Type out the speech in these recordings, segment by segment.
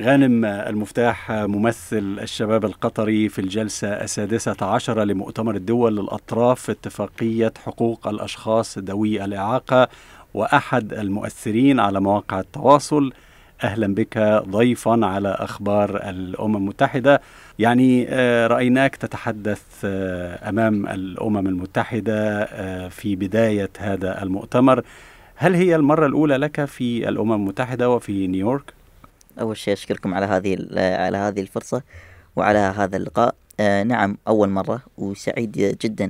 غانم المفتاح ممثل الشباب القطري في الجلسة السادسة عشرة لمؤتمر الدول للأطراف اتفاقية حقوق الأشخاص ذوي الإعاقة وأحد المؤثرين على مواقع التواصل. أهلا بك ضيفا على أخبار الأمم المتحدة. يعني آه، رأيناك تتحدث آه، أمام الأمم المتحدة آه، في بداية هذا المؤتمر. هل هي المرة الأولى لك في الأمم المتحدة وفي نيويورك؟ أول شيء أشكركم على هذه على هذه الفرصة وعلى هذا اللقاء. آه نعم أول مرة وسعيد جدا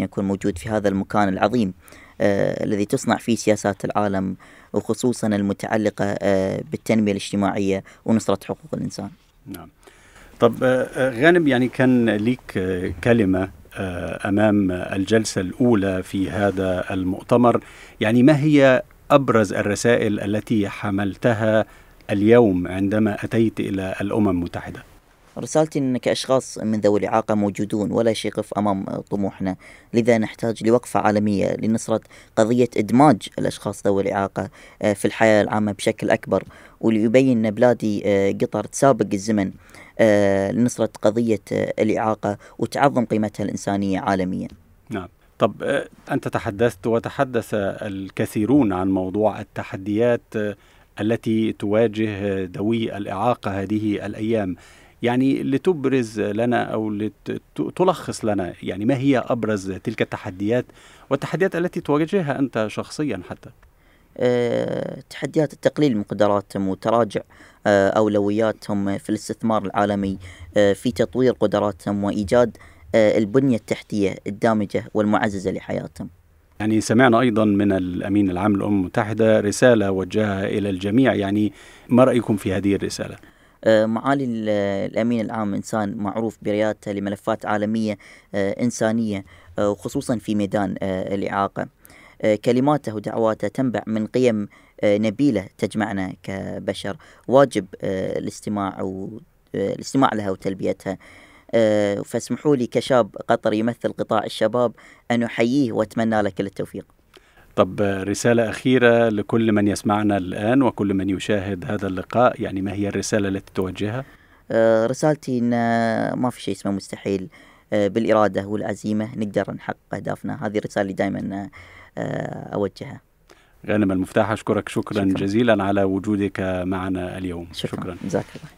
أن أكون موجود في هذا المكان العظيم آه الذي تصنع فيه سياسات العالم وخصوصا المتعلقة آه بالتنمية الاجتماعية ونصرة حقوق الإنسان. نعم. طب آه غانم يعني كان ليك آه كلمة آه أمام الجلسة الأولى في هذا المؤتمر. يعني ما هي أبرز الرسائل التي حملتها اليوم عندما أتيت إلى الأمم المتحدة؟ رسالتي أن كأشخاص من ذوي الإعاقة موجودون ولا شيء يقف أمام طموحنا. لذا نحتاج لوقفة عالمية لنصرة قضية إدماج الأشخاص ذوي الإعاقة آه، في الحياة العامة بشكل أكبر. وليبين أن بلادي آه، قطر تسابق الزمن آه، لنصرة قضية الإعاقة وتعظم قيمتها الإنسانية عالميا. نعم. طب أنت تحدثت وتحدث الكثيرون عن موضوع التحديات التي تواجه ذوي الإعاقة هذه الأيام. يعني لتبرز لنا أو لتلخص لنا يعني ما هي أبرز تلك التحديات والتحديات التي تواجهها أنت شخصيا حتى؟ أه تحديات التقليل من قدراتهم وتراجع أه أولوياتهم في الاستثمار العالمي أه في تطوير قدراتهم وإيجاد أه البنية التحتية الدامجة والمعززة لحياتهم. يعني سمعنا أيضا من الأمين العام للأمم المتحدة رسالة وجهها إلى الجميع يعني ما رأيكم في هذه الرسالة؟ آه، معالي الأمين العام إنسان معروف بريادته لملفات عالمية آه، إنسانية آه، وخصوصا في ميدان الإعاقة. كلماته ودعواته تنبع من قيم نبيلة تجمعنا كبشر واجب الاستماع والاستماع لها وتلبيتها. آه، فاسمحوا لي كشاب قطري يمثل قطاع الشباب أن أحييه وأتمنى له كل التوفيق. طب رسالة أخيرة لكل من يسمعنا الآن وكل من يشاهد هذا اللقاء يعني ما هي الرسالة التي توجهها؟ آه، رسالتي أن ما في شيء اسمه مستحيل آه، بالإرادة والعزيمة نقدر نحقق أهدافنا. هذه الرسالة اللي دائما أوجهها. غانم المفتاح أشكرك شكرا, شكرا. جزيلا على وجودك معنا اليوم. شكرا, شكرا. جزاك الله